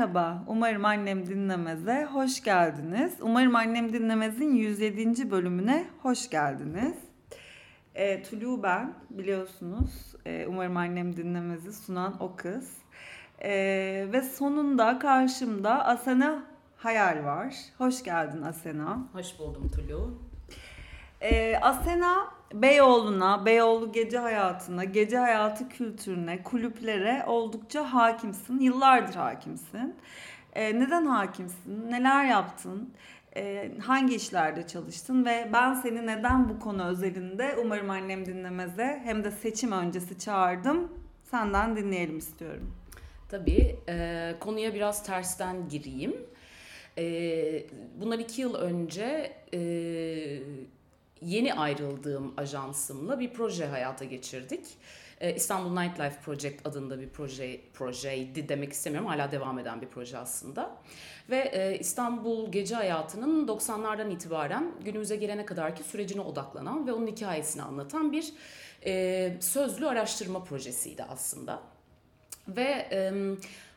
Merhaba, umarım annem dinlemeze hoş geldiniz. Umarım annem dinlemezin 107. bölümüne hoş geldiniz. E, Tulu ben, biliyorsunuz. E, umarım annem dinlemezi sunan o kız. E, ve sonunda karşımda Asena Hayal var. Hoş geldin Asena. Hoş buldum Tulu. E, Asena Beyoğlu'na, Beyoğlu gece hayatına, gece hayatı kültürüne, kulüplere oldukça hakimsin. Yıllardır hakimsin. E, neden hakimsin? Neler yaptın? E, hangi işlerde çalıştın? Ve ben seni neden bu konu özelinde umarım annem dinlemeze hem de seçim öncesi çağırdım. Senden dinleyelim istiyorum. Tabii. E, konuya biraz tersten gireyim. E, bunlar iki yıl önce... E, yeni ayrıldığım ajansımla bir proje hayata geçirdik. Ee, İstanbul Nightlife Project adında bir proje projeydi demek istemiyorum. Hala devam eden bir proje aslında. Ve e, İstanbul gece hayatının 90'lardan itibaren günümüze gelene kadarki sürecine odaklanan ve onun hikayesini anlatan bir e, sözlü araştırma projesiydi aslında. Ve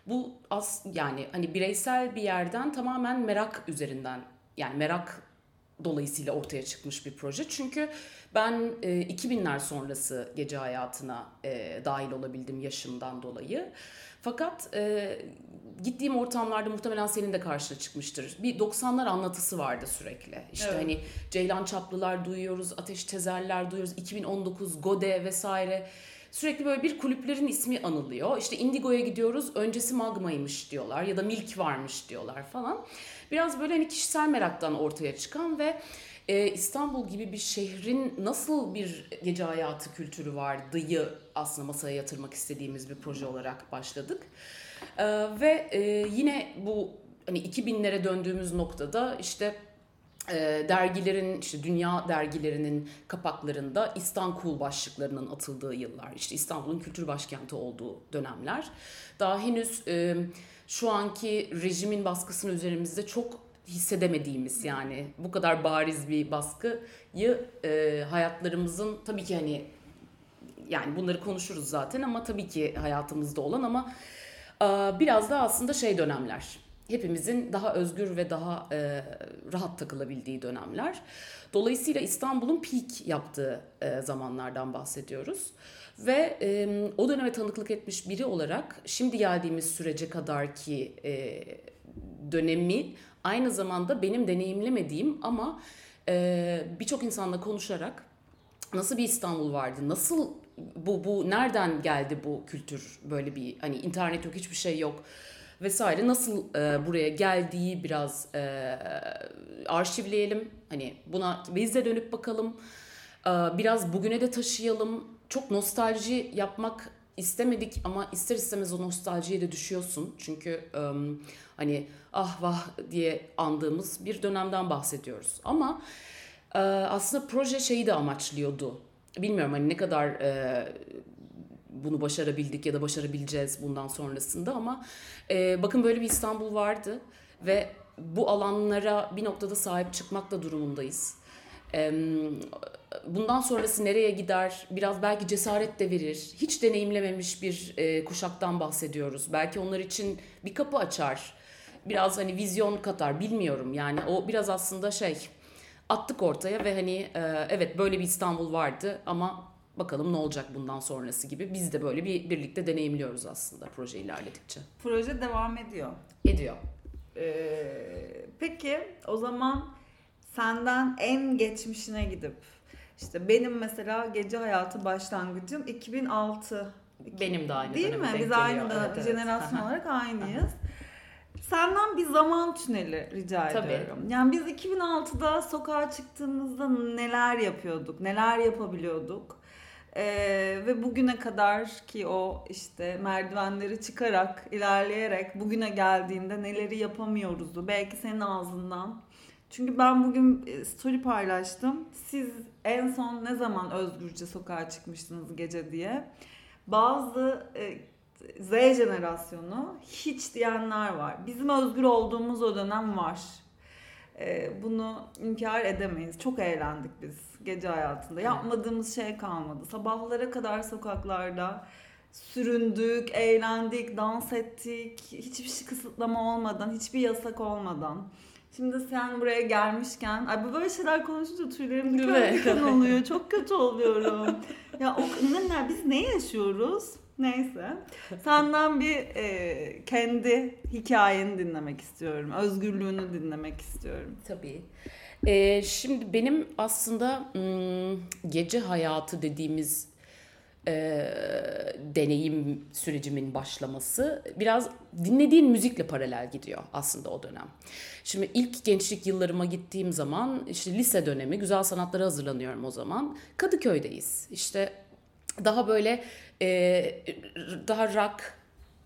bu as yani hani bireysel bir yerden tamamen merak üzerinden yani merak dolayısıyla ortaya çıkmış bir proje. Çünkü ben e, 2000'ler sonrası gece hayatına e, dahil olabildim yaşımdan dolayı. Fakat e, gittiğim ortamlarda muhtemelen senin de karşına çıkmıştır. Bir 90'lar anlatısı vardı sürekli. İşte evet. hani Ceylan Çaplılar duyuyoruz, Ateş Tezerler duyuyoruz, 2019 Gode vesaire. Sürekli böyle bir kulüplerin ismi anılıyor. İşte Indigo'ya gidiyoruz, öncesi Magma'ymış diyorlar ya da Milk varmış diyorlar falan. Biraz böyle hani kişisel meraktan ortaya çıkan ve e, İstanbul gibi bir şehrin nasıl bir gece hayatı kültürü vardıyı aslında masaya yatırmak istediğimiz bir proje olarak başladık. E, ve e, yine bu hani 2000'lere döndüğümüz noktada işte e, dergilerin işte dünya dergilerinin kapaklarında İstanbul başlıklarının atıldığı yıllar. işte İstanbul'un kültür başkenti olduğu dönemler. Daha henüz e, şu anki rejimin baskısını üzerimizde çok hissedemediğimiz yani bu kadar bariz bir baskıyı e, hayatlarımızın tabii ki hani yani bunları konuşuruz zaten ama tabii ki hayatımızda olan ama e, biraz da aslında şey dönemler hepimizin daha özgür ve daha e, rahat takılabildiği dönemler. Dolayısıyla İstanbul'un peak yaptığı e, zamanlardan bahsediyoruz. Ve e, o döneme tanıklık etmiş biri olarak şimdi geldiğimiz sürece kadar ki e, dönemi aynı zamanda benim deneyimlemediğim ama e, birçok insanla konuşarak nasıl bir İstanbul vardı, nasıl bu bu nereden geldi bu kültür böyle bir hani internet yok hiçbir şey yok vesaire nasıl e, buraya geldiği biraz e, arşivleyelim hani buna biz de dönüp bakalım e, biraz bugüne de taşıyalım çok nostalji yapmak istemedik ama ister istemez o nostaljiye de düşüyorsun. Çünkü um, hani ah vah diye andığımız bir dönemden bahsediyoruz. Ama e, aslında proje şeyi de amaçlıyordu. Bilmiyorum hani ne kadar e, bunu başarabildik ya da başarabileceğiz bundan sonrasında ama e, bakın böyle bir İstanbul vardı ve bu alanlara bir noktada sahip çıkmak da durumundayız. E, bundan sonrası nereye gider biraz belki cesaret de verir. Hiç deneyimlememiş bir e, kuşaktan bahsediyoruz. Belki onlar için bir kapı açar. Biraz hani vizyon katar bilmiyorum. Yani o biraz aslında şey attık ortaya ve hani e, evet böyle bir İstanbul vardı ama bakalım ne olacak bundan sonrası gibi. Biz de böyle bir birlikte deneyimliyoruz aslında proje ilerledikçe. Proje devam ediyor. Ediyor. Ee, peki o zaman senden en geçmişine gidip işte benim mesela gece hayatı başlangıcım 2006. Benim de aynı Değil mi? Biz aynı da evet, jenerasyon evet. olarak aynıyız. Senden bir zaman tüneli rica Tabii. ediyorum. Yani biz 2006'da sokağa çıktığımızda neler yapıyorduk, neler yapabiliyorduk? Ee, ve bugüne kadar ki o işte merdivenleri çıkarak, ilerleyerek bugüne geldiğinde neleri yapamıyoruzdu. Belki senin ağzından çünkü ben bugün e, story paylaştım. Siz en son ne zaman özgürce sokağa çıkmıştınız gece diye. Bazı e, Z jenerasyonu hiç diyenler var. Bizim özgür olduğumuz o dönem var. E, bunu inkar edemeyiz. Çok eğlendik biz gece hayatında. Yapmadığımız şey kalmadı. Sabahlara kadar sokaklarda süründük, eğlendik, dans ettik. Hiçbir şey kısıtlama olmadan, hiçbir yasak olmadan. Şimdi sen buraya gelmişken, ay bu böyle şeyler konuşunca tüylerim diken diken oluyor. Çok kötü oluyorum. ya o ne, biz ne yaşıyoruz? Neyse. Senden bir e, kendi hikayeni dinlemek istiyorum. Özgürlüğünü dinlemek istiyorum. Tabii. Ee, şimdi benim aslında gece hayatı dediğimiz e, deneyim sürecimin başlaması biraz dinlediğin müzikle paralel gidiyor aslında o dönem. Şimdi ilk gençlik yıllarıma gittiğim zaman işte lise dönemi güzel sanatlara hazırlanıyorum o zaman. Kadıköy'deyiz. İşte daha böyle e, daha rock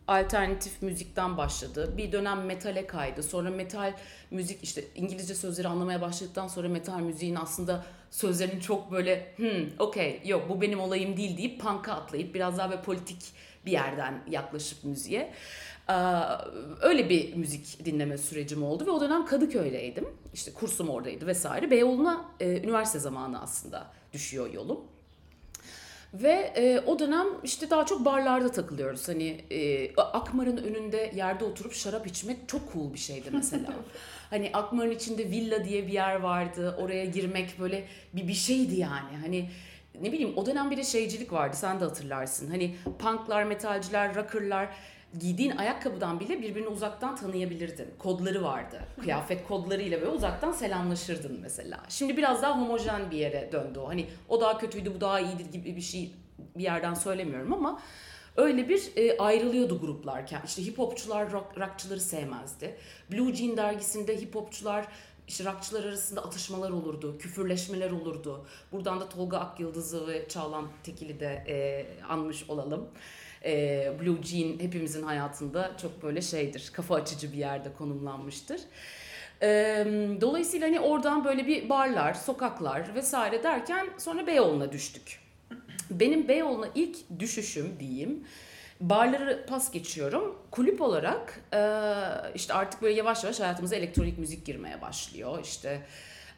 alternatif müzikten başladı. Bir dönem metale kaydı. Sonra metal müzik işte İngilizce sözleri anlamaya başladıktan sonra metal müziğin aslında sözlerinin çok böyle hmm okey yok bu benim olayım değil deyip punk'a atlayıp biraz daha böyle politik bir yerden yaklaşıp müziğe. öyle bir müzik dinleme sürecim oldu ve o dönem Kadıköy'deydim. İşte kursum oradaydı vesaire. Beyoğlu'na e, üniversite zamanı aslında düşüyor yolum. Ve e, o dönem işte daha çok barlarda takılıyoruz. Hani e, Akmar'ın önünde yerde oturup şarap içmek çok cool bir şeydi mesela. hani Akmar'ın içinde villa diye bir yer vardı. Oraya girmek böyle bir bir şeydi yani. Hani ne bileyim o dönem bir de şeycilik vardı sen de hatırlarsın. Hani punklar, metalciler, rockerlar giydiğin ayakkabıdan bile birbirini uzaktan tanıyabilirdin. Kodları vardı. Kıyafet kodlarıyla böyle uzaktan selamlaşırdın mesela. Şimdi biraz daha homojen bir yere döndü o. Hani o daha kötüydü bu daha iyidir gibi bir şey bir yerden söylemiyorum ama öyle bir e, ayrılıyordu gruplar. İşte hip hopçular rock, rockçıları sevmezdi. Blue Jean dergisinde hip hopçular işte rockçılar arasında atışmalar olurdu, küfürleşmeler olurdu. Buradan da Tolga Akyıldız'ı ve Çağlan Tekil'i de e, anmış olalım e, Blue Jean hepimizin hayatında çok böyle şeydir, kafa açıcı bir yerde konumlanmıştır. E, dolayısıyla hani oradan böyle bir barlar, sokaklar vesaire derken sonra Beyoğlu'na düştük. Benim Beyoğlu'na ilk düşüşüm diyeyim. Barları pas geçiyorum. Kulüp olarak e, işte artık böyle yavaş yavaş hayatımıza elektronik müzik girmeye başlıyor. İşte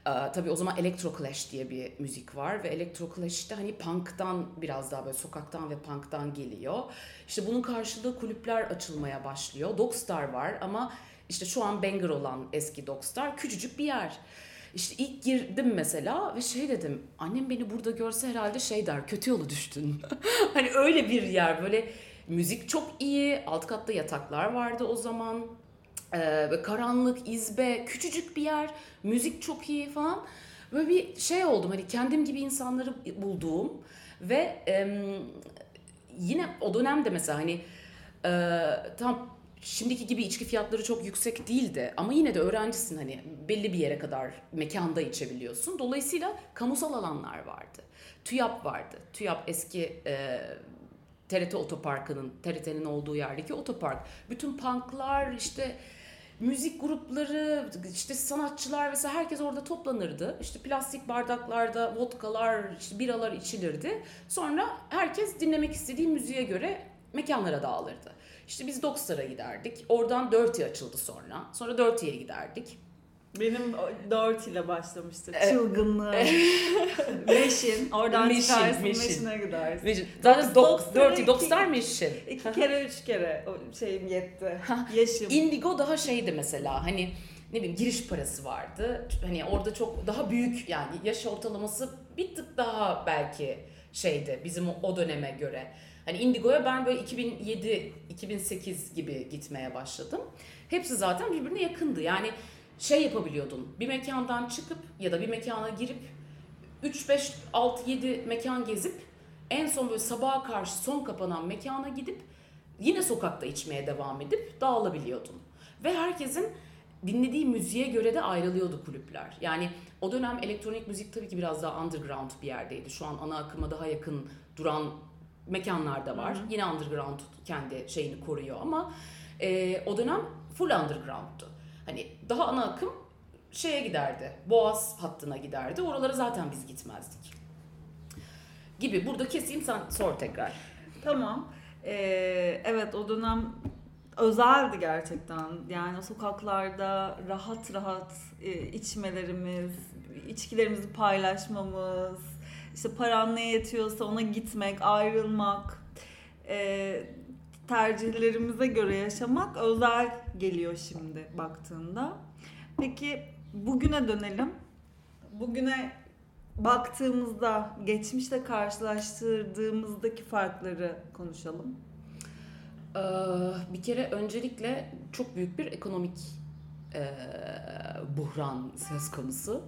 tabii o zaman Electro Clash diye bir müzik var ve Electro Clash de hani punk'tan biraz daha böyle sokaktan ve punk'tan geliyor. İşte bunun karşılığı kulüpler açılmaya başlıyor. Dogstar var ama işte şu an banger olan eski Dogstar küçücük bir yer. İşte ilk girdim mesela ve şey dedim annem beni burada görse herhalde şey der kötü yolu düştün. hani öyle bir yer böyle müzik çok iyi alt katta yataklar vardı o zaman ee, karanlık, izbe, küçücük bir yer, müzik çok iyi falan. Böyle bir şey oldum hani kendim gibi insanları bulduğum ve e, yine o dönemde mesela hani e, tam şimdiki gibi içki fiyatları çok yüksek değildi ama yine de öğrencisin hani belli bir yere kadar mekanda içebiliyorsun. Dolayısıyla kamusal alanlar vardı. TÜYAP vardı. TÜYAP eski e, TRT otoparkının, TRT'nin olduğu yerdeki otopark. Bütün punklar işte müzik grupları, işte sanatçılar vesaire herkes orada toplanırdı. İşte plastik bardaklarda vodkalar, işte biralar içilirdi. Sonra herkes dinlemek istediği müziğe göre mekanlara dağılırdı. İşte biz Dockstar'a giderdik. Oradan Dirty açıldı sonra. Sonra Dirty'ye giderdik. Benim dört ile başlamıştı. Evet. Çılgınlığı. Meşin. Oradan Mission, çıkarsın Mission. Meşin'e gidersin. Mission. Zaten Dogs, Dirty Dogstar Mission. İki kere üç kere o şeyim yetti. Yaşım. Indigo daha şeydi mesela hani ne bileyim giriş parası vardı. Hani orada çok daha büyük yani yaş ortalaması bir tık daha belki şeydi bizim o döneme göre. Hani Indigo'ya ben böyle 2007 2008 gibi gitmeye başladım. Hepsi zaten birbirine yakındı. Yani şey yapabiliyordun. Bir mekandan çıkıp ya da bir mekana girip 3 5 6 7 mekan gezip en son böyle sabaha karşı son kapanan mekana gidip yine sokakta içmeye devam edip dağılabiliyordun. Ve herkesin dinlediği müziğe göre de ayrılıyordu kulüpler. Yani o dönem elektronik müzik tabii ki biraz daha underground bir yerdeydi. Şu an ana akıma daha yakın duran mekanlar da var. Hı hı. Yine underground kendi şeyini koruyor ama e, o dönem full underground'tu. Hani daha ana akım şeye giderdi. Boğaz hattına giderdi. Oralara zaten biz gitmezdik. Gibi. Burada keseyim sen sor tekrar. Tamam. Ee, evet o dönem özeldi gerçekten. Yani sokaklarda rahat rahat e, içmelerimiz, içkilerimizi paylaşmamız, işte paran ne yetiyorsa ona gitmek, ayrılmak. e, tercihlerimize göre yaşamak özel geliyor şimdi baktığında. Peki bugüne dönelim. Bugüne baktığımızda, geçmişle karşılaştırdığımızdaki farkları konuşalım. Ee, bir kere öncelikle çok büyük bir ekonomik e, buhran söz konusu.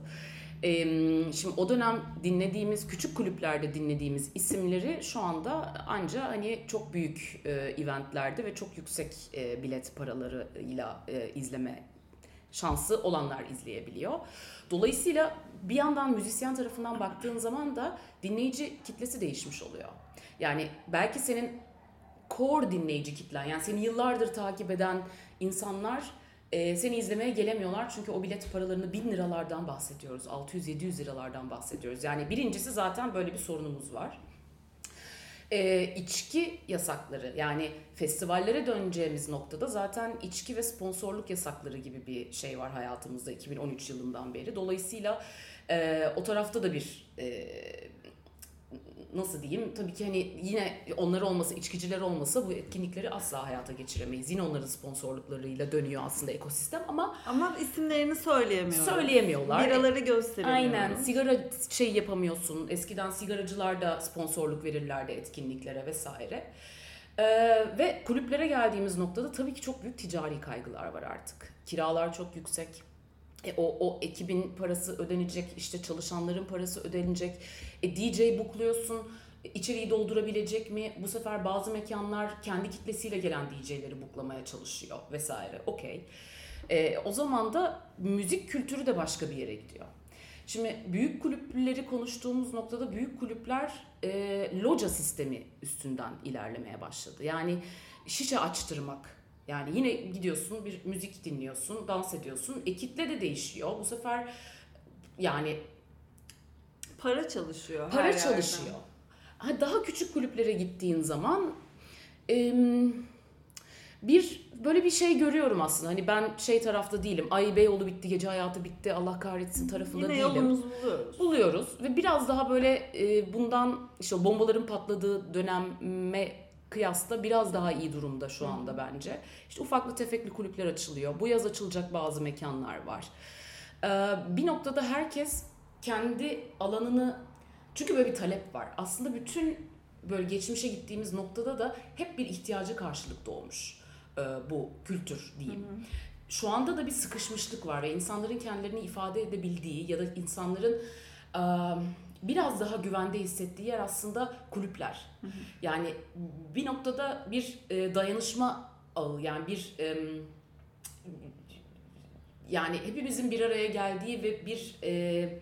Şimdi o dönem dinlediğimiz, küçük kulüplerde dinlediğimiz isimleri şu anda ancak hani çok büyük e, eventlerde ve çok yüksek e, bilet paralarıyla e, izleme şansı olanlar izleyebiliyor. Dolayısıyla bir yandan müzisyen tarafından baktığın zaman da dinleyici kitlesi değişmiş oluyor. Yani belki senin core dinleyici kitlen yani seni yıllardır takip eden insanlar e, seni izlemeye gelemiyorlar çünkü o bilet paralarını bin liralardan bahsediyoruz. 600-700 liralardan bahsediyoruz. Yani birincisi zaten böyle bir sorunumuz var. E, içki yasakları yani festivallere döneceğimiz noktada zaten içki ve sponsorluk yasakları gibi bir şey var hayatımızda 2013 yılından beri. Dolayısıyla e, o tarafta da bir e, nasıl diyeyim tabii ki hani yine onlar olmasa içkiciler olmasa bu etkinlikleri asla hayata geçiremeyiz. Yine onların sponsorluklarıyla dönüyor aslında ekosistem ama ama isimlerini söyleyemiyorlar. Söyleyemiyorlar. Biraları gösteremiyorlar. Aynen. Sigara şey yapamıyorsun. Eskiden sigaracılar da sponsorluk verirlerdi etkinliklere vesaire. Ee, ve kulüplere geldiğimiz noktada tabii ki çok büyük ticari kaygılar var artık. Kiralar çok yüksek e, o, o ekibin parası ödenecek, işte çalışanların parası ödenecek. E, DJ bukluyorsun, içeriği doldurabilecek mi? Bu sefer bazı mekanlar kendi kitlesiyle gelen DJ'leri buklamaya çalışıyor vesaire. Okey. E, o zaman da müzik kültürü de başka bir yere gidiyor. Şimdi büyük kulüpleri konuştuğumuz noktada büyük kulüpler e, loca sistemi üstünden ilerlemeye başladı. Yani şişe açtırmak, yani yine gidiyorsun bir müzik dinliyorsun, dans ediyorsun. E kitle de değişiyor. Bu sefer yani para çalışıyor. Para çalışıyor. Ha, daha küçük kulüplere gittiğin zaman e, bir böyle bir şey görüyorum aslında. Hani ben şey tarafta değilim. Ay Beyoğlu bitti, gece hayatı bitti, Allah kahretsin tarafında Yine değilim. Yine yolumuzu buluyoruz. Buluyoruz ve biraz daha böyle e, bundan işte bombaların patladığı döneme kıyasla biraz daha iyi durumda şu anda bence. İşte ufaklı tefekli kulüpler açılıyor. Bu yaz açılacak bazı mekanlar var. Ee, bir noktada herkes kendi alanını çünkü böyle bir talep var. Aslında bütün böyle geçmişe gittiğimiz noktada da hep bir ihtiyacı karşılık doğmuş e, bu kültür diyeyim. Hı hı. Şu anda da bir sıkışmışlık var ve insanların kendilerini ifade edebildiği ya da insanların biraz daha güvende hissettiği yer aslında kulüpler. Hı hı. Yani bir noktada bir e, dayanışma ağı yani bir e, yani hepimizin bir araya geldiği ve bir e,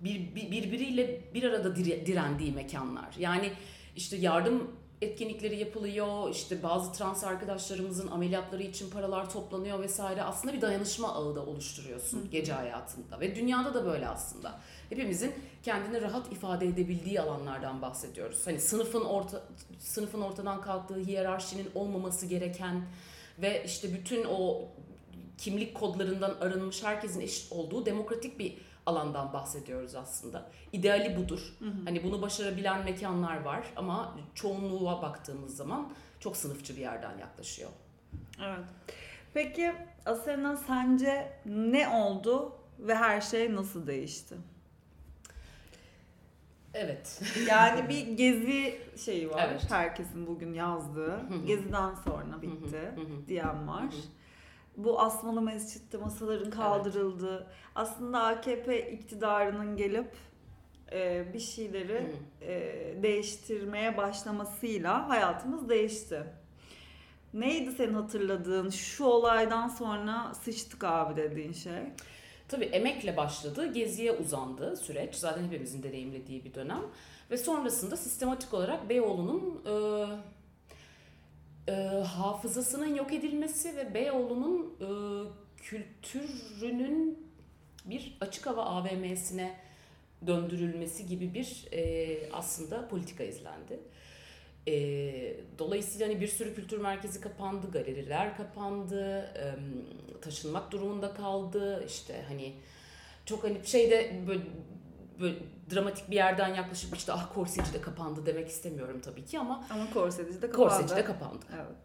bir, bir birbiriyle bir arada direndiği mekanlar. Yani işte yardım etkinlikleri yapılıyor. İşte bazı trans arkadaşlarımızın ameliyatları için paralar toplanıyor vesaire. Aslında bir dayanışma ağı da oluşturuyorsun gece hayatında ve dünyada da böyle aslında. Hepimizin kendini rahat ifade edebildiği alanlardan bahsediyoruz. Hani sınıfın orta sınıfın ortadan kalktığı hiyerarşinin olmaması gereken ve işte bütün o kimlik kodlarından arınmış herkesin eşit olduğu demokratik bir alandan bahsediyoruz aslında. İdeali budur. Hı hı. Hani bunu başarabilen mekanlar var ama çoğunluğa baktığımız zaman çok sınıfçı bir yerden yaklaşıyor. Evet. Peki Asena sence ne oldu ve her şey nasıl değişti? Evet. Yani bir gezi şeyi var. Evet. Herkesin bugün yazdığı. Geziden sonra bitti diyen var. Bu asmalı mescitte masaların kaldırıldığı. Evet. Aslında AKP iktidarının gelip e, bir şeyleri e, değiştirmeye başlamasıyla hayatımız değişti. Neydi senin hatırladığın şu olaydan sonra sıçtık abi dediğin şey? Tabii emekle başladı, geziye uzandı süreç. Zaten hepimizin deneyimlediği bir dönem. Ve sonrasında sistematik olarak Beyoğlu'nun e, e, hafızasının yok edilmesi ve Beyoğlu'nun e, kültürünün bir açık hava AVM'sine döndürülmesi gibi bir e, aslında politika izlendi. E, dolayısıyla hani bir sürü kültür merkezi kapandı, galeriler kapandı, e, taşınmak durumunda kaldı. İşte hani çok hani şeyde böyle böyle dramatik bir yerden yaklaşıp işte ah korseci de kapandı demek istemiyorum tabii ki ama ama korseci de kapandı. Korseci de kapandı. Evet.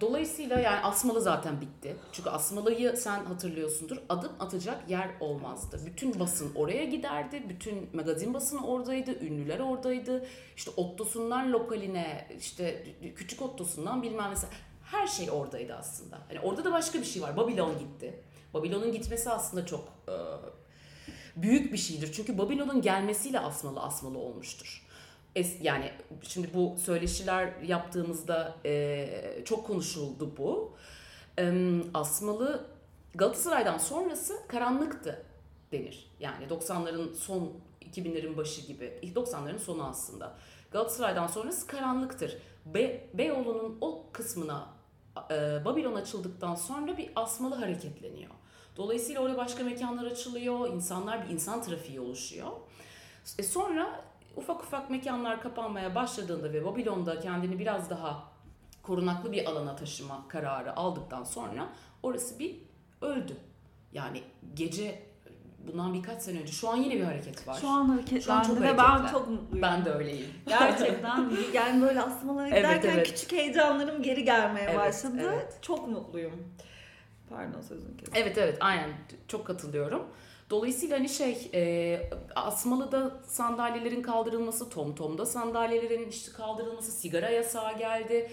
Dolayısıyla yani asmalı zaten bitti. Çünkü asmalıyı sen hatırlıyorsundur. Adım atacak yer olmazdı. Bütün basın oraya giderdi. Bütün magazin basını oradaydı. Ünlüler oradaydı. İşte Otto'sundan lokaline, işte küçük Otto'sundan bilmem mesela her şey oradaydı aslında. Hani orada da başka bir şey var. Babilon gitti. Babilon'un gitmesi aslında çok e, büyük bir şeydir. Çünkü Babilon'un gelmesiyle asmalı asmalı olmuştur. Es, yani şimdi bu söyleşiler yaptığımızda e, çok konuşuldu bu. E, Asmalı Galatasaray'dan sonrası karanlıktı denir. Yani 90'ların son 2000'lerin başı gibi. 90'ların sonu aslında. Galatasaray'dan sonrası karanlıktır. Be Beyoğlu'nun o kısmına e, Babilon açıldıktan sonra bir asmalı hareketleniyor. Dolayısıyla orada başka mekanlar açılıyor, insanlar bir insan trafiği oluşuyor. E sonra ufak ufak mekanlar kapanmaya başladığında ve Babilon'da kendini biraz daha korunaklı bir alana taşıma kararı aldıktan sonra orası bir öldü. Yani gece bundan birkaç sene önce şu an yine bir hareket var. Şu an hareketlendi ve ben çok mutluyum. Ben de öyleyim. Gerçekten yani böyle asmalara giderken evet, evet. küçük heyecanlarım geri gelmeye evet, başladı. Evet. Çok mutluyum. Pardon sözünü kestim. Evet evet aynen çok katılıyorum. Dolayısıyla hani şey e, Asmalı'da sandalyelerin kaldırılması, TomTom'da sandalyelerin işte kaldırılması, sigara yasağı geldi.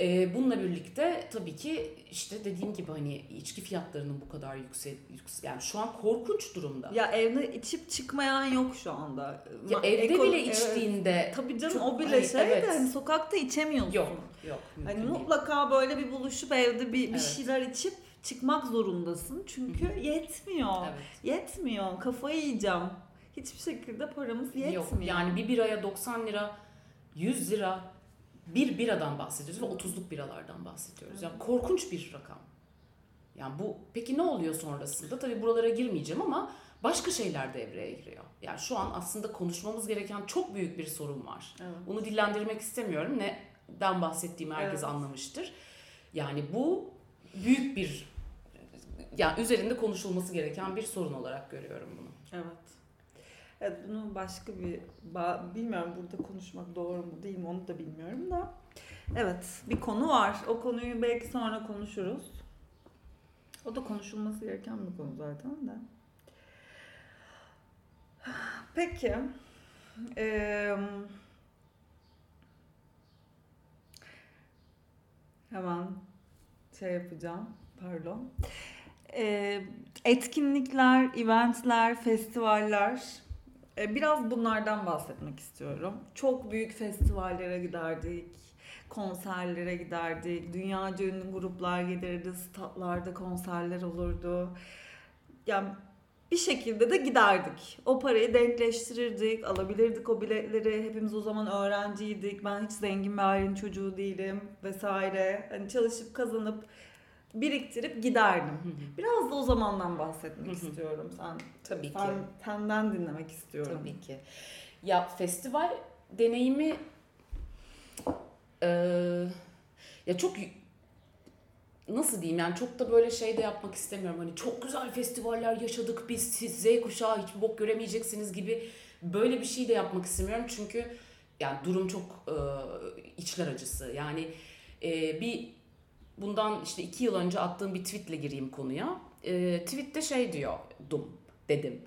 E, bununla birlikte tabii ki işte dediğim gibi hani içki fiyatlarının bu kadar yüksek, yüksek yani şu an korkunç durumda. Ya evde içip çıkmayan yok şu anda. Ya Ma- evde Eko, bile içtiğinde evet. tabii canım çok, o bile hani, şey evet. de hani sokakta içemiyorsun. Yok yok. Hani mutlaka böyle bir buluşup evde bir, bir evet. şeyler içip çıkmak zorundasın. Çünkü yetmiyor. Evet. Yetmiyor. Kafayı yiyeceğim. Hiçbir şekilde paramız yetmiyor. Yok yani bir biraya 90 lira, 100 lira bir biradan bahsediyoruz ve 30'luk biralardan bahsediyoruz. Yani korkunç bir rakam. Yani bu peki ne oluyor sonrasında? Tabii buralara girmeyeceğim ama başka şeyler devreye giriyor. Yani şu an aslında konuşmamız gereken çok büyük bir sorun var. Evet. Bunu dillendirmek istemiyorum. Neden bahsettiğimi herkes evet. anlamıştır. Yani bu büyük bir yani üzerinde konuşulması gereken bir sorun olarak görüyorum bunu. Evet. Evet bunu başka bir bilmiyorum burada konuşmak doğru mu değil mi onu da bilmiyorum da. Evet bir konu var. O konuyu belki sonra konuşuruz. O da konuşulması gereken bir konu zaten de. Peki. Ee, hemen şey yapacağım. Pardon e, etkinlikler, eventler, festivaller e, biraz bunlardan bahsetmek istiyorum. Çok büyük festivallere giderdik, konserlere giderdik, dünyaca ünlü gruplar gelirdi, statlarda konserler olurdu. Yani bir şekilde de giderdik. O parayı denkleştirirdik, alabilirdik o biletleri. Hepimiz o zaman öğrenciydik. Ben hiç zengin bir ailenin çocuğu değilim vesaire. Hani çalışıp kazanıp biriktirip giderdim. Biraz da o zamandan bahsetmek istiyorum. Sen tabii sen, ki. Senden dinlemek istiyorum. Tabii ki. Ya festival deneyimi e, ya çok nasıl diyeyim yani çok da böyle şey de yapmak istemiyorum. Hani çok güzel festivaller yaşadık biz siz Z kuşağı hiç bok göremeyeceksiniz gibi böyle bir şey de yapmak istemiyorum. Çünkü yani durum çok e, içler acısı. Yani e, bir bundan işte iki yıl önce attığım bir tweetle gireyim konuya. E, tweette şey diyordum dedim.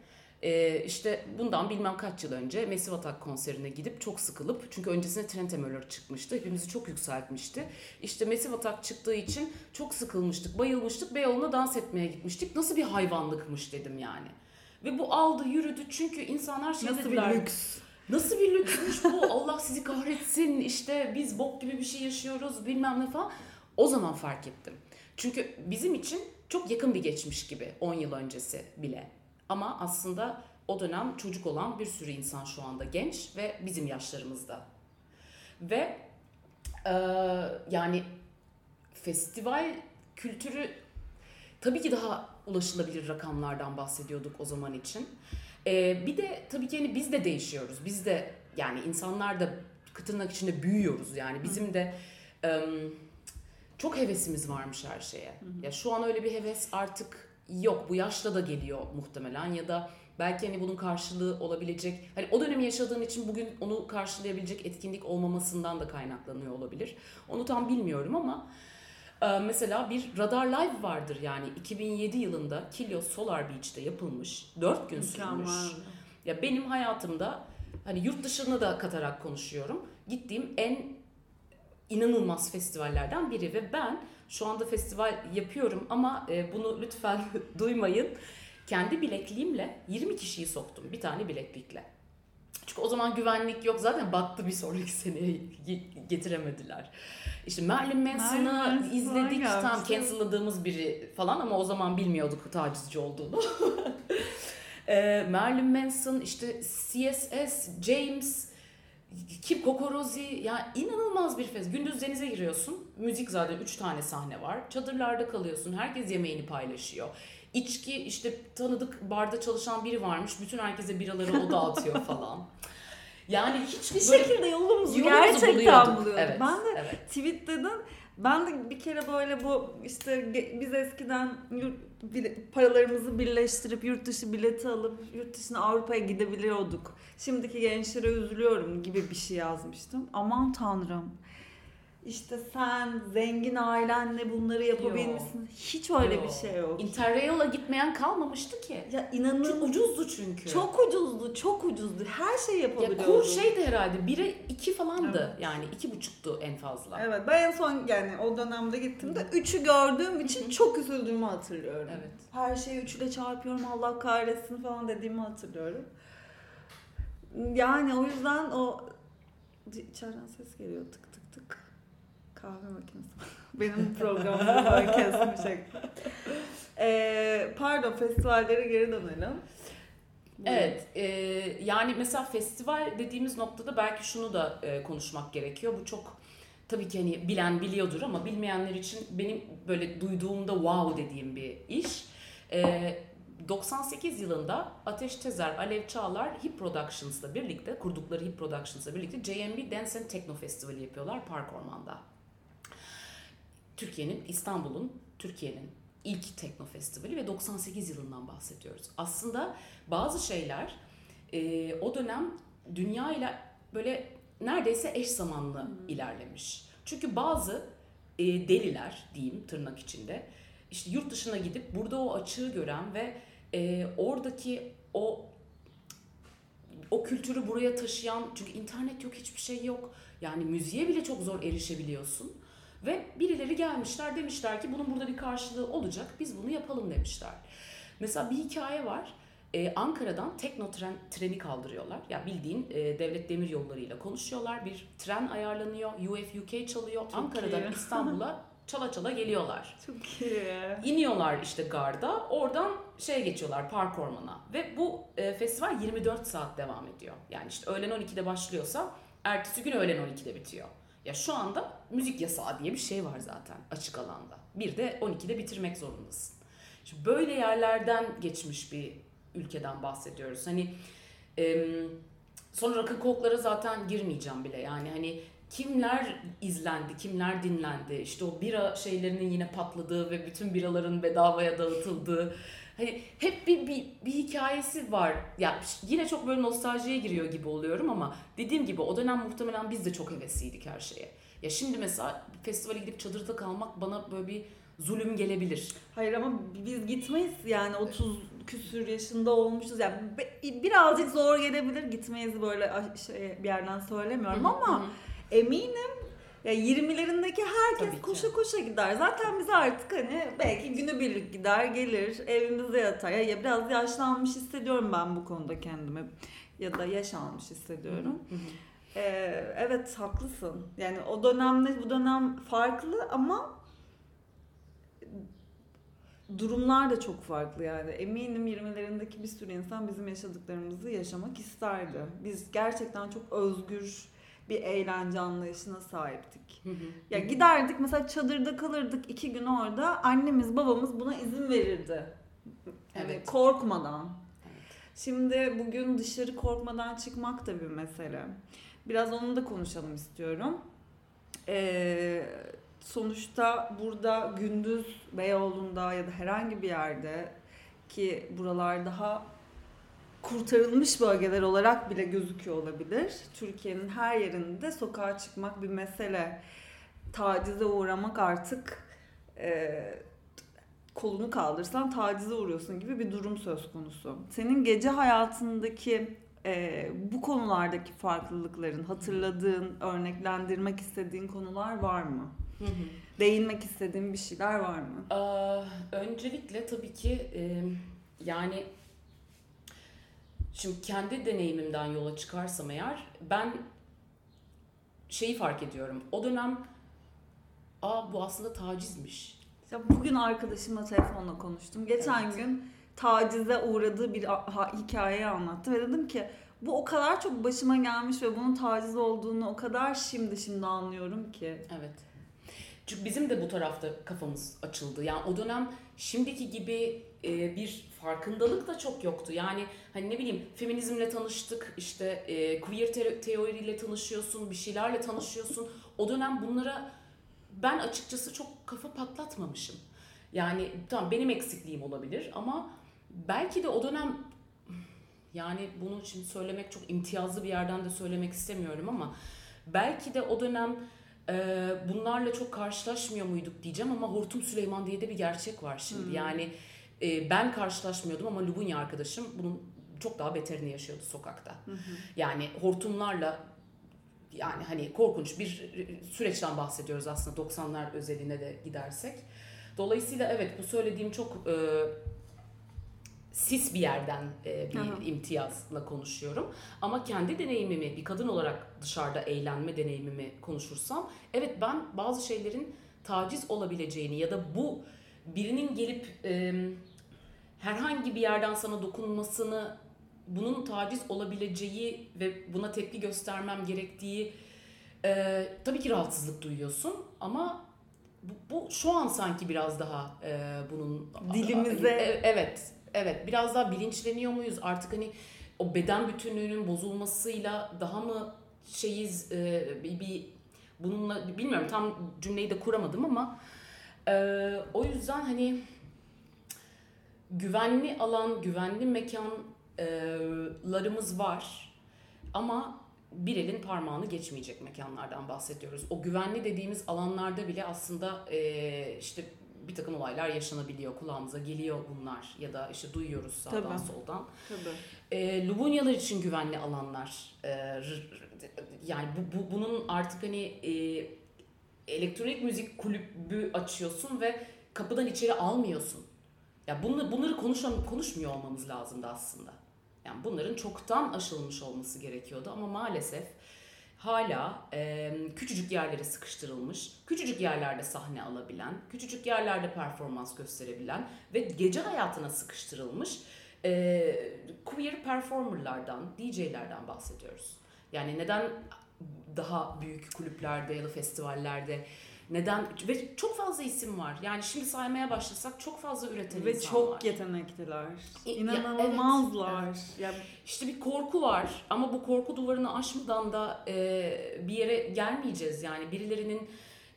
E, işte bundan bilmem kaç yıl önce Massive Attack konserine gidip çok sıkılıp çünkü öncesinde Trent Emöller çıkmıştı. Hepimizi çok yükseltmişti. İşte Massive Attack çıktığı için çok sıkılmıştık, bayılmıştık. Beyoğlu'na dans etmeye gitmiştik. Nasıl bir hayvanlıkmış dedim yani. Ve bu aldı yürüdü çünkü insanlar şey Nasıl dediler. bir lüks? Nasıl bir lüksmüş bu? Allah sizi kahretsin. İşte biz bok gibi bir şey yaşıyoruz bilmem ne falan. O zaman fark ettim. Çünkü bizim için çok yakın bir geçmiş gibi 10 yıl öncesi bile. Ama aslında o dönem çocuk olan bir sürü insan şu anda genç ve bizim yaşlarımızda. Ve e, yani festival kültürü tabii ki daha ulaşılabilir rakamlardan bahsediyorduk o zaman için. E, bir de tabii ki hani biz de değişiyoruz. Biz de yani insanlar da tırnak içinde büyüyoruz yani. Bizim de... E, çok hevesimiz varmış her şeye. Ya şu an öyle bir heves artık yok bu yaşta da geliyor muhtemelen ya da belki hani bunun karşılığı olabilecek hani o dönemi yaşadığın için bugün onu karşılayabilecek etkinlik olmamasından da kaynaklanıyor olabilir. Onu tam bilmiyorum ama e, mesela bir Radar Live vardır yani 2007 yılında Kilyos Solar Beach'te yapılmış 4 gün sürmüş. Ya benim hayatımda hani yurt dışını da katarak konuşuyorum. Gittiğim en inanılmaz festivallerden biri ve ben şu anda festival yapıyorum ama e, bunu lütfen duymayın. Kendi bilekliğimle 20 kişiyi soktum bir tane bileklikle. Çünkü o zaman güvenlik yok zaten battı bir sonraki seneye getiremediler. İşte Marilyn Manson'ı izledik tam cancel'ladığımız biri falan ama o zaman bilmiyorduk tacizci olduğunu. e, Manson işte CSS, James, kim Kokorozi ya inanılmaz bir fest. Gündüz denize giriyorsun. Müzik zaten 3 tane sahne var. Çadırlarda kalıyorsun. Herkes yemeğini paylaşıyor. İçki işte tanıdık barda çalışan biri varmış. Bütün herkese biraları o dağıtıyor falan. Yani hiç bir böyle, şekilde yolumuzu, yolumuzu gerçekten buluyorduk. buluyorduk. Evet, ben de evet. tweetledim. Ben de bir kere böyle bu işte biz eskiden yurt, paralarımızı birleştirip yurt dışı bileti alıp yurt dışına Avrupa'ya gidebiliyorduk. Şimdiki gençlere üzülüyorum gibi bir şey yazmıştım. Aman tanrım işte sen zengin ailenle bunları yapabilmişsin. Yo. Hiç öyle Yo. bir şey yok. Interrail'a gitmeyen kalmamıştı ki. Ya inanılmaz. Çok ucuzdu çünkü. Çok ucuzdu, çok ucuzdu. Her şey yapabiliyordun. Ya kur şeydi herhalde. Bire iki falandı. Evet. Yani iki buçuktu en fazla. Evet. Ben en son yani o dönemde gittim de üçü gördüğüm için çok üzüldüğümü hatırlıyorum. Evet. Her şeyi üçle çarpıyorum Allah kahretsin falan dediğimi hatırlıyorum. Yani o yüzden o içeriden ses geliyor tık kahve makinesi. Benim programımda böyle kesmiş ee, pardon festivallere geri dönelim. Evet, e, yani mesela festival dediğimiz noktada belki şunu da e, konuşmak gerekiyor. Bu çok tabii ki hani bilen biliyordur ama bilmeyenler için benim böyle duyduğumda wow dediğim bir iş. E, 98 yılında Ateş Tezer, Alev Çağlar Hip Productions'la birlikte, kurdukları Hip Productions'la birlikte JMB Dance and Techno Festivali yapıyorlar Park Orman'da. Türkiye'nin, İstanbul'un, Türkiye'nin ilk tekno festivali ve 98 yılından bahsediyoruz. Aslında bazı şeyler e, o dönem dünya ile böyle neredeyse eş zamanlı hmm. ilerlemiş. Çünkü bazı e, deliler diyeyim tırnak içinde işte yurt dışına gidip burada o açığı gören ve e, oradaki o o kültürü buraya taşıyan çünkü internet yok hiçbir şey yok. Yani müziğe bile çok zor erişebiliyorsun. Ve birileri gelmişler demişler ki bunun burada bir karşılığı olacak biz bunu yapalım demişler. Mesela bir hikaye var. Ee, Ankara'dan tekno tren, treni kaldırıyorlar. Ya yani bildiğin e, devlet demir yollarıyla konuşuyorlar. Bir tren ayarlanıyor. UF UK çalıyor. Çok Ankara'dan İstanbul'a çala çala geliyorlar. Çok iyi. İniyorlar işte garda. Oradan şeye geçiyorlar park ormana. Ve bu e, festival 24 saat devam ediyor. Yani işte öğlen 12'de başlıyorsa ertesi gün öğlen 12'de bitiyor. Ya şu anda müzik yasağı diye bir şey var zaten açık alanda. Bir de 12'de bitirmek zorundasın. Şimdi böyle yerlerden geçmiş bir ülkeden bahsediyoruz. Hani e, sonra rakı koklara zaten girmeyeceğim bile. Yani hani kimler izlendi, kimler dinlendi. İşte o bira şeylerinin yine patladığı ve bütün biraların bedavaya dağıtıldığı Hani hep bir, bir, bir hikayesi var. Ya yine çok böyle nostaljiye giriyor gibi oluyorum ama dediğim gibi o dönem muhtemelen biz de çok hevesliydik her şeye. Ya şimdi mesela festivale gidip çadırda kalmak bana böyle bir zulüm gelebilir. Hayır ama biz gitmeyiz yani 30 küsür yaşında olmuşuz yani birazcık zor gelebilir gitmeyiz böyle şey bir yerden söylemiyorum ama eminim ya 20'lerindeki herkes koşa koşa gider. Zaten biz artık hani belki günübirlik gider gelir evimizde yatar. Ya, ya biraz yaşlanmış hissediyorum ben bu konuda kendimi. Ya da yaş almış hissediyorum. Ee, evet haklısın. Yani o dönemle bu dönem farklı ama durumlar da çok farklı yani. Eminim 20'lerindeki bir sürü insan bizim yaşadıklarımızı yaşamak isterdi. Biz gerçekten çok özgür bir eğlence anlayışına sahiptik. ya giderdik mesela çadırda kalırdık iki gün orada. Annemiz babamız buna izin verirdi. Yani evet. korkmadan. Şimdi bugün dışarı korkmadan çıkmak da bir mesele. Biraz onu da konuşalım istiyorum. Ee, sonuçta burada gündüz Beyoğlu'nda ya da herhangi bir yerde ki buralar daha kurtarılmış bölgeler olarak bile gözüküyor olabilir. Türkiye'nin her yerinde sokağa çıkmak bir mesele. Tacize uğramak artık e, kolunu kaldırsan tacize uğruyorsun gibi bir durum söz konusu. Senin gece hayatındaki e, bu konulardaki farklılıkların hatırladığın, örneklendirmek istediğin konular var mı? Hı hı. Değinmek istediğin bir şeyler var mı? Ee, öncelikle tabii ki e, yani şimdi kendi deneyimimden yola çıkarsam eğer ben şeyi fark ediyorum. O dönem aa bu aslında tacizmiş. Ya bugün arkadaşımla telefonla konuştum. Geçen evet. gün tacize uğradığı bir hikayeyi anlattı ve dedim ki bu o kadar çok başıma gelmiş ve bunun taciz olduğunu o kadar şimdi şimdi anlıyorum ki. Evet. Çünkü bizim de bu tarafta kafamız açıldı. Yani o dönem şimdiki gibi e, bir farkındalık da çok yoktu. Yani hani ne bileyim feminizmle tanıştık, işte e, queer te- teoriyle tanışıyorsun, bir şeylerle tanışıyorsun. O dönem bunlara ben açıkçası çok kafa patlatmamışım. Yani tamam benim eksikliğim olabilir ama belki de o dönem yani bunu için söylemek çok imtiyazlı bir yerden de söylemek istemiyorum ama belki de o dönem e, bunlarla çok karşılaşmıyor muyduk diyeceğim ama Hortum Süleyman diye de bir gerçek var şimdi. Hmm. Yani e, ben karşılaşmıyordum ama Lubunya arkadaşım bunun çok daha beterini yaşıyordu sokakta. Hı Yani hortumlarla yani hani korkunç bir süreçten bahsediyoruz aslında 90'lar özeline de gidersek. Dolayısıyla evet bu söylediğim çok e, sis bir yerden e, bir Aha. imtiyazla konuşuyorum. Ama kendi deneyimimi bir kadın olarak dışarıda eğlenme deneyimimi konuşursam evet ben bazı şeylerin taciz olabileceğini ya da bu birinin gelip e, herhangi bir yerden sana dokunmasını bunun taciz olabileceği ve buna tepki göstermem gerektiği e, tabii ki rahatsızlık duyuyorsun ama bu, bu şu an sanki biraz daha e, bunun dilimize e, evet evet biraz daha bilinçleniyor muyuz artık hani o beden bütünlüğünün bozulmasıyla daha mı şeyiz e, bir, bir bununla bilmiyorum tam cümleyi de kuramadım ama e, o yüzden hani güvenli alan, güvenli mekanlarımız var ama bir elin parmağını geçmeyecek mekanlardan bahsediyoruz. O güvenli dediğimiz alanlarda bile aslında e, işte bir takım olaylar yaşanabiliyor. Kulağımıza geliyor bunlar ya da işte duyuyoruz sağdan Tabii. soldan. Tabii. E, Lubunyalar için güvenli alanlar. E, yani bu, bu bunun artık hani e, elektronik müzik kulübü açıyorsun ve kapıdan içeri almıyorsun. Ya bunları, bunları konuşan, konuşmuyor olmamız lazımdı aslında. Yani bunların çoktan aşılmış olması gerekiyordu ama maalesef hala e, küçücük yerlere sıkıştırılmış, küçücük yerlerde sahne alabilen, küçücük yerlerde performans gösterebilen ve gece hayatına sıkıştırılmış e, queer performerlardan, DJ'lerden bahsediyoruz. Yani neden daha büyük kulüplerde ya da festivallerde neden? Ve çok fazla isim var. Yani şimdi saymaya başlasak çok fazla üreten Ve insan çok var. yetenekliler. İnanılmazlar. Evet, Yani işte bir korku var ama bu korku duvarını aşmadan da e, bir yere gelmeyeceğiz. Yani birilerinin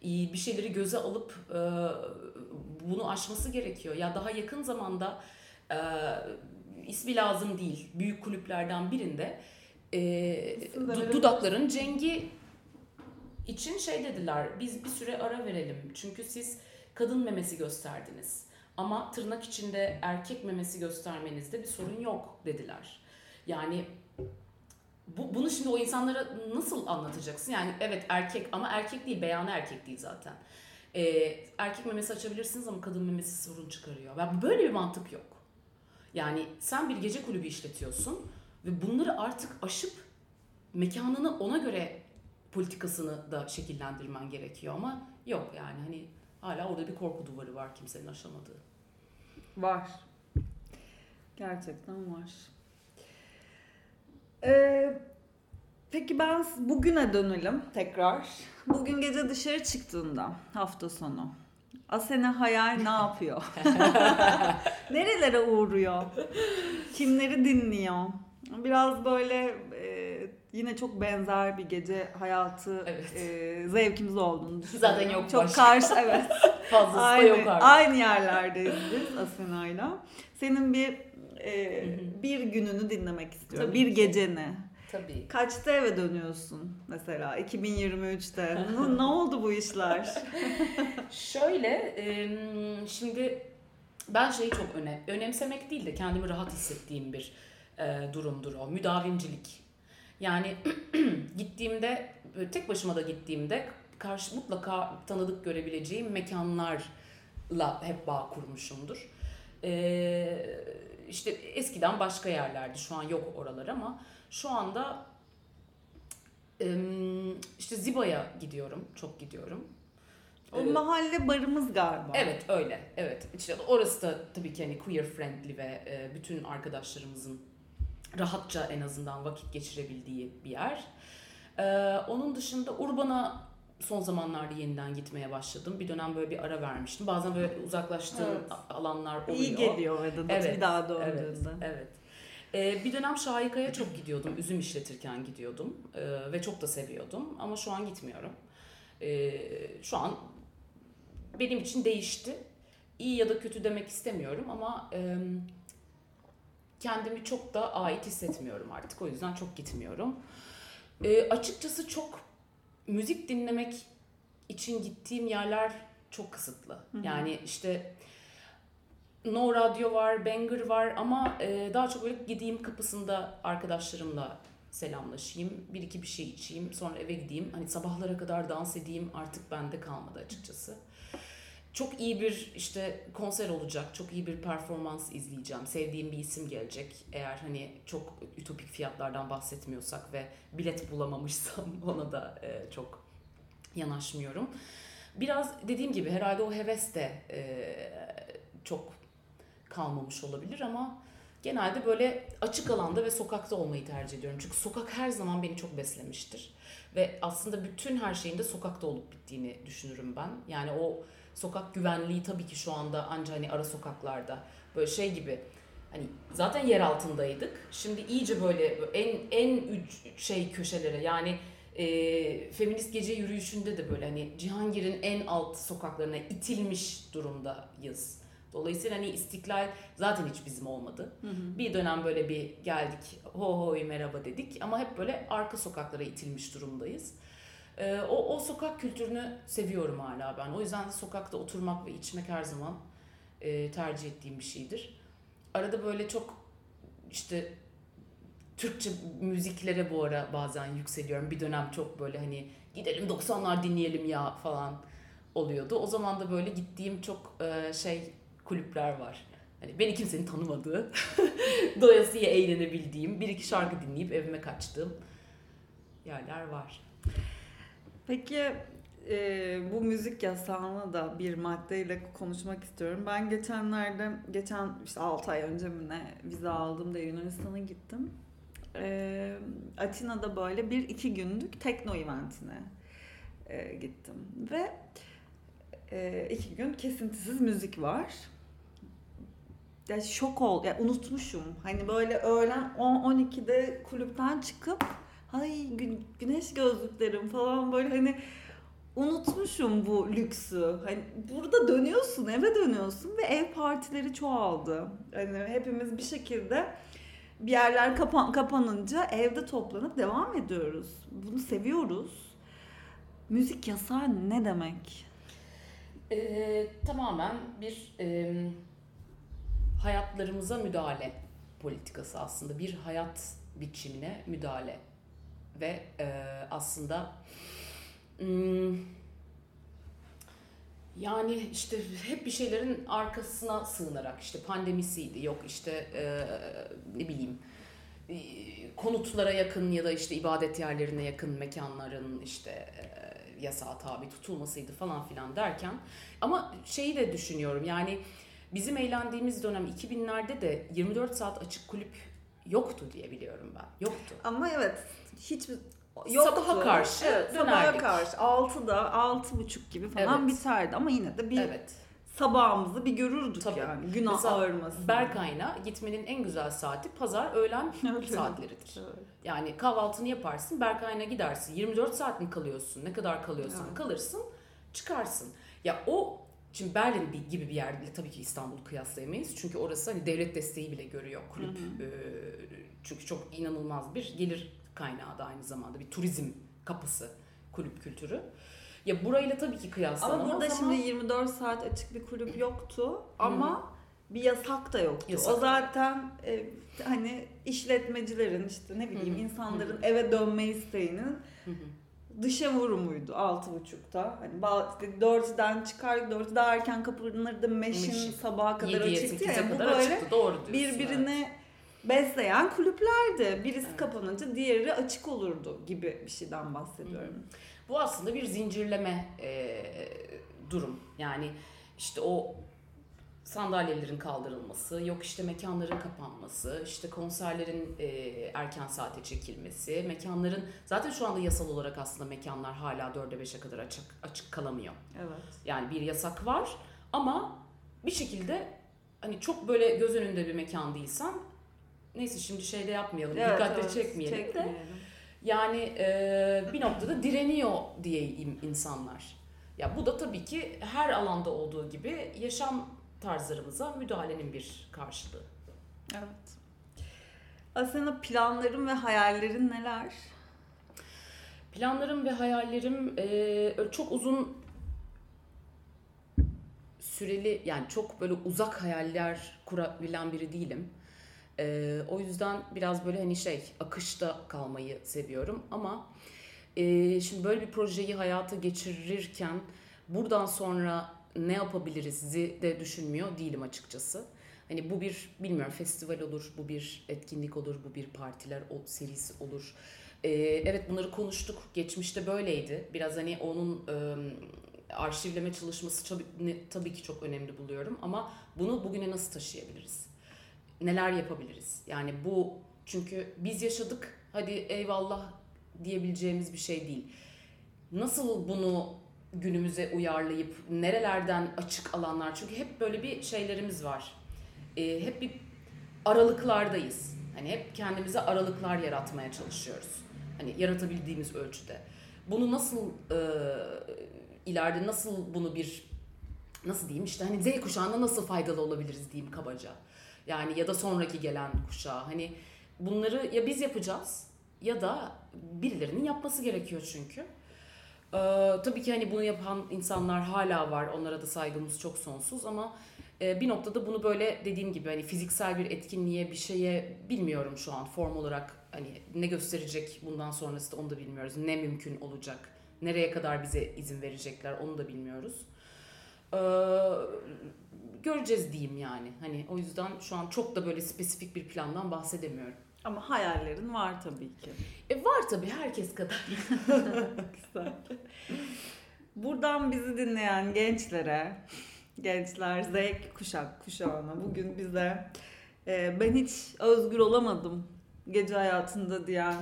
e, bir şeyleri göze alıp e, bunu aşması gerekiyor. Ya daha yakın zamanda e, ismi lazım değil. Büyük kulüplerden birinde e, dudakların cengi için şey dediler biz bir süre ara verelim. Çünkü siz kadın memesi gösterdiniz. Ama tırnak içinde erkek memesi göstermenizde bir sorun yok dediler. Yani bu, bunu şimdi o insanlara nasıl anlatacaksın? Yani evet erkek ama erkek değil, beyanı erkek değil zaten. Ee, erkek memesi açabilirsiniz ama kadın memesi sorun çıkarıyor. Yani böyle bir mantık yok. Yani sen bir gece kulübü işletiyorsun ve bunları artık aşıp mekanını ona göre politikasını da şekillendirmen gerekiyor ama yok yani hani hala orada bir korku duvarı var kimsenin aşamadığı. Var. Gerçekten var. Ee, peki ben bugüne dönelim tekrar. Bugün gece dışarı çıktığında hafta sonu Asena Hayal ne yapıyor? Nerelere uğruyor? Kimleri dinliyor? Biraz böyle yine çok benzer bir gece hayatı evet. e, zevkimiz olduğunu düşünüyorum. Zaten yok Çok başka. karşı evet. Fazlası aynı, yok artık. Aynı yerlerdeyiz biz Asena'yla. Senin bir e, bir gününü dinlemek istiyorum. Tabii bir ki. geceni. Tabii. Kaçta eve dönüyorsun mesela 2023'te? ne oldu bu işler? Şöyle, şimdi ben şeyi çok öne, önemsemek değil de kendimi rahat hissettiğim bir e, durumdur o. Müdavimcilik. Yani gittiğimde, tek başıma da gittiğimde karşı mutlaka tanıdık görebileceğim mekanlarla hep bağ kurmuşumdur. Ee, işte eskiden başka yerlerdi, şu an yok oralar ama şu anda işte Ziba'ya gidiyorum, çok gidiyorum. O evet. mahalle barımız galiba. Evet öyle. Evet. İşte orası da tabii ki hani queer friendly ve e, bütün arkadaşlarımızın rahatça en azından vakit geçirebildiği bir yer. Ee, onun dışında Urban'a son zamanlarda yeniden gitmeye başladım. Bir dönem böyle bir ara vermiştim. Bazen böyle uzaklaştığım evet. alanlar oluyor. İyi geliyor ve evet, bir daha döndüğünde. Evet, evet. Ee, bir dönem Şahika'ya çok gidiyordum. Üzüm işletirken gidiyordum. Ee, ve çok da seviyordum. Ama şu an gitmiyorum. Ee, şu an benim için değişti. İyi ya da kötü demek istemiyorum ama e, kendimi çok da ait hissetmiyorum artık. O yüzden çok gitmiyorum. E, açıkçası çok müzik dinlemek için gittiğim yerler çok kısıtlı. Hı hı. Yani işte No Radyo var, Banger var ama e, daha çok böyle gideyim kapısında arkadaşlarımla selamlaşayım, bir iki bir şey içeyim, sonra eve gideyim. Hani sabahlara kadar dans edeyim artık bende kalmadı açıkçası çok iyi bir işte konser olacak, çok iyi bir performans izleyeceğim, sevdiğim bir isim gelecek. Eğer hani çok ütopik fiyatlardan bahsetmiyorsak ve bilet bulamamışsam ona da e, çok yanaşmıyorum. Biraz dediğim gibi herhalde o heves de e, çok kalmamış olabilir ama genelde böyle açık alanda ve sokakta olmayı tercih ediyorum. Çünkü sokak her zaman beni çok beslemiştir. Ve aslında bütün her şeyin de sokakta olup bittiğini düşünürüm ben. Yani o sokak güvenliği tabii ki şu anda ancak hani ara sokaklarda böyle şey gibi hani zaten yer altındaydık. Şimdi iyice böyle en en şey köşelere yani e, feminist gece yürüyüşünde de böyle hani Cihangir'in en alt sokaklarına itilmiş durumdayız. Dolayısıyla hani istiklal zaten hiç bizim olmadı. Hı hı. Bir dönem böyle bir geldik ho hoy merhaba dedik ama hep böyle arka sokaklara itilmiş durumdayız. E, o, o sokak kültürünü seviyorum hala ben. O yüzden de sokakta oturmak ve içmek her zaman e, tercih ettiğim bir şeydir. Arada böyle çok işte Türkçe müziklere bu ara bazen yükseliyorum. Bir dönem çok böyle hani gidelim 90'lar dinleyelim ya falan oluyordu. O zaman da böyle gittiğim çok e, şey kulüpler var. Hani beni kimsenin tanımadığı, doyasıya eğlenebildiğim, bir iki şarkı dinleyip evime kaçtığım yerler var. Peki e, bu müzik yasağını da bir maddeyle konuşmak istiyorum. Ben geçenlerde, geçen işte 6 ay önce mi ne vize aldım da Yunanistan'a gittim. E, Atina'da böyle bir iki günlük tekno eventine e, gittim. Ve e, iki gün kesintisiz müzik var. Ya şok ol, ya unutmuşum. Hani böyle öğlen 10-12'de kulüpten çıkıp ay gü- güneş gözlüklerim falan böyle hani unutmuşum bu lüksü. Hani burada dönüyorsun, eve dönüyorsun ve ev partileri çoğaldı. Hani hepimiz bir şekilde bir yerler kapan kapanınca evde toplanıp devam ediyoruz. Bunu seviyoruz. Müzik yasağı ne demek? Ee, tamamen bir e, hayatlarımıza müdahale politikası aslında. Bir hayat biçimine müdahale ve e, aslında hmm, yani işte hep bir şeylerin arkasına sığınarak işte pandemisiydi yok işte e, ne bileyim e, konutlara yakın ya da işte ibadet yerlerine yakın mekanların işte e, yasağa tabi tutulmasıydı falan filan derken ama şeyi de düşünüyorum yani bizim eğlendiğimiz dönem 2000'lerde de 24 saat açık kulüp yoktu diye biliyorum ben. Yoktu. Ama evet hiçbir Yoktu. Sabaha karşı evet, dönerdik. Sabaha karşı 6'da 6.30 gibi falan evet. biterdi ama yine de bir evet. sabahımızı bir görürdük Tabii. yani. Günah Mesela ağırmasın. Berkay'ına gitmenin en güzel saati pazar öğlen saatleridir. Evet. Yani kahvaltını yaparsın, Berkay'ına gidersin. 24 saat mi kalıyorsun? Ne kadar kalıyorsun? Evet. Kalırsın, çıkarsın. Ya o Şimdi Berlin gibi bir yerde tabii ki İstanbul'u kıyaslayamayız. Çünkü orası hani devlet desteği bile görüyor kulüp. Hı hı. çünkü çok inanılmaz bir gelir kaynağı da aynı zamanda bir turizm kapısı kulüp kültürü. Ya burayla tabii ki kıyaslanamaz ama burada ama... şimdi 24 saat açık bir kulüp yoktu ama Hı-hı. bir yasak da yoktu. Yasak. O zaten e, hani işletmecilerin işte ne bileyim Hı-hı. insanların Hı-hı. eve dönme isteğinin Hı-hı dışa vurumuydu altı buçukta. Hani dörtten çıkar, dörtte erken kapanırdı. Meşin, Meşin. sabaha kadar açıktı. Yani bu böyle açıktı. Doğru birbirini evet. Besleyen kulüplerdi. Birisi evet. kapanınca diğeri açık olurdu gibi bir şeyden bahsediyorum. Hı. Bu aslında bir zincirleme e, durum. Yani işte o sandalyelerin kaldırılması, yok işte mekanların kapanması, işte konserlerin e, erken saate çekilmesi, mekanların zaten şu anda yasal olarak aslında mekanlar hala 4'e 5'e kadar açık açık kalamıyor. Evet. Yani bir yasak var ama bir şekilde hani çok böyle göz önünde bir mekan değilsen neyse şimdi şeyde yapmayalım, evet, dikkatle evet, çekmeyelim, çekmeyelim de yani e, bir noktada direniyor diyeyim insanlar. Ya bu da tabii ki her alanda olduğu gibi yaşam tarzlarımıza müdahalenin bir karşılığı. Evet. Aslında planların ve hayallerin neler? Planlarım ve hayallerim e, çok uzun süreli yani çok böyle uzak hayaller kurabilen biri değilim. E, o yüzden biraz böyle hani şey akışta kalmayı seviyorum ama e, şimdi böyle bir projeyi hayata geçirirken buradan sonra ne yapabiliriz de düşünmüyor değilim açıkçası. Hani bu bir bilmiyorum festival olur, bu bir etkinlik olur, bu bir partiler o serisi olur. Ee, evet bunları konuştuk. Geçmişte böyleydi. Biraz hani onun e, arşivleme çalışması tabii, tabii ki çok önemli buluyorum ama bunu bugüne nasıl taşıyabiliriz? Neler yapabiliriz? Yani bu çünkü biz yaşadık. Hadi eyvallah diyebileceğimiz bir şey değil. Nasıl bunu günümüze uyarlayıp nerelerden açık alanlar çünkü hep böyle bir şeylerimiz var. Ee, hep bir aralıklardayız. Hani hep kendimize aralıklar yaratmaya çalışıyoruz. Hani yaratabildiğimiz ölçüde. Bunu nasıl e, ileride nasıl bunu bir nasıl diyeyim işte hani Z kuşağına nasıl faydalı olabiliriz diyeyim kabaca. Yani ya da sonraki gelen kuşağa. Hani bunları ya biz yapacağız ya da birilerinin yapması gerekiyor çünkü. Ee, tabii ki hani bunu yapan insanlar hala var. Onlara da saygımız çok sonsuz ama e, bir noktada bunu böyle dediğim gibi hani fiziksel bir etkinliğe bir şeye bilmiyorum şu an form olarak hani ne gösterecek bundan sonrası da onu da bilmiyoruz. Ne mümkün olacak? Nereye kadar bize izin verecekler onu da bilmiyoruz. Ee, göreceğiz diyeyim yani. Hani o yüzden şu an çok da böyle spesifik bir plandan bahsedemiyorum. Ama hayallerin var tabii ki. E var tabii herkes kadar. Güzel. Buradan bizi dinleyen gençlere, gençler Z kuşak kuşağına bugün bize e, ben hiç özgür olamadım gece hayatında diyen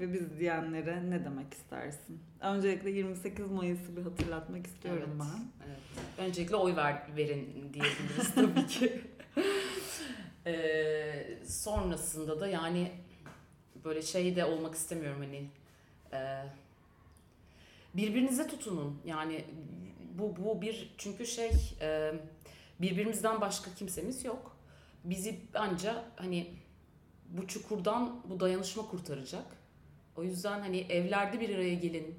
ve biz diyenlere ne demek istersin? Öncelikle 28 Mayıs'ı bir hatırlatmak istiyorum evet, ben. Evet. Öncelikle oy ver, verin diyebiliriz tabii ki. Ee, sonrasında da yani böyle şey de olmak istemiyorum hani e, birbirinize tutunun yani bu bu bir çünkü şey e, birbirimizden başka kimsemiz yok bizi anca hani bu çukurdan bu dayanışma kurtaracak o yüzden hani evlerde bir araya gelin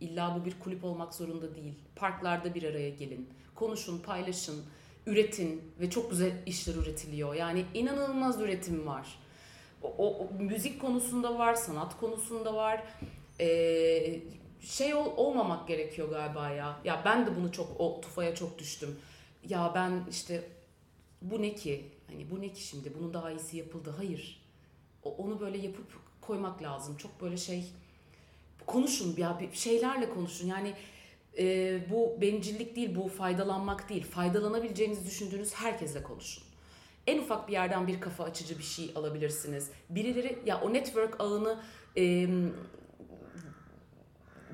illa bu bir kulüp olmak zorunda değil parklarda bir araya gelin konuşun paylaşın üretin ve çok güzel işler üretiliyor. Yani inanılmaz üretim var. O, o, o müzik konusunda var, sanat konusunda var. Ee, şey ol, olmamak gerekiyor galiba ya. Ya ben de bunu çok o tufaya çok düştüm. Ya ben işte bu ne ki? Hani bu ne ki şimdi? Bunun daha iyisi yapıldı. Hayır. Onu böyle yapıp koymak lazım. Çok böyle şey konuşun ya bir şeylerle konuşun. Yani e, bu bencillik değil, bu faydalanmak değil. Faydalanabileceğinizi düşündüğünüz herkesle konuşun. En ufak bir yerden bir kafa açıcı bir şey alabilirsiniz. Birileri ya o network ağını e,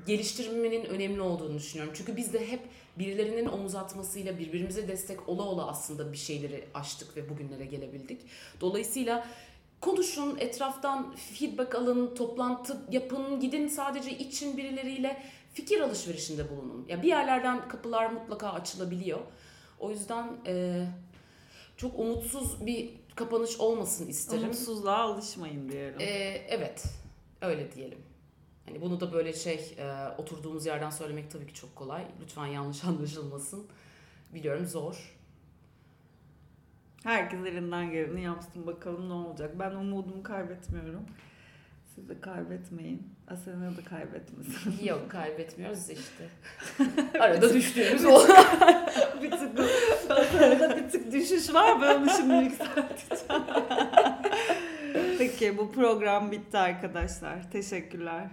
geliştirmenin önemli olduğunu düşünüyorum. Çünkü biz de hep birilerinin omuz atmasıyla birbirimize destek ola ola aslında bir şeyleri aştık ve bugünlere gelebildik. Dolayısıyla konuşun, etraftan feedback alın, toplantı yapın, gidin sadece için birileriyle fikir alışverişinde bulunun. Ya bir yerlerden kapılar mutlaka açılabiliyor. O yüzden e, çok umutsuz bir kapanış olmasın isterim. Umutsuzluğa alışmayın diyelim. E, evet, öyle diyelim. Hani bunu da böyle şey e, oturduğumuz yerden söylemek tabii ki çok kolay. Lütfen yanlış anlaşılmasın. Biliyorum zor. Herkes elinden geleni yapsın bakalım ne olacak. Ben umudumu kaybetmiyorum. Siz de kaybetmeyin. Asena da kaybetmesin. Yok kaybetmiyoruz işte. Arada düştüğümüz o. bir tık Asena'da bir tık düşüş var. Ben onu şimdi yükselteceğim. Peki bu program bitti arkadaşlar. Teşekkürler.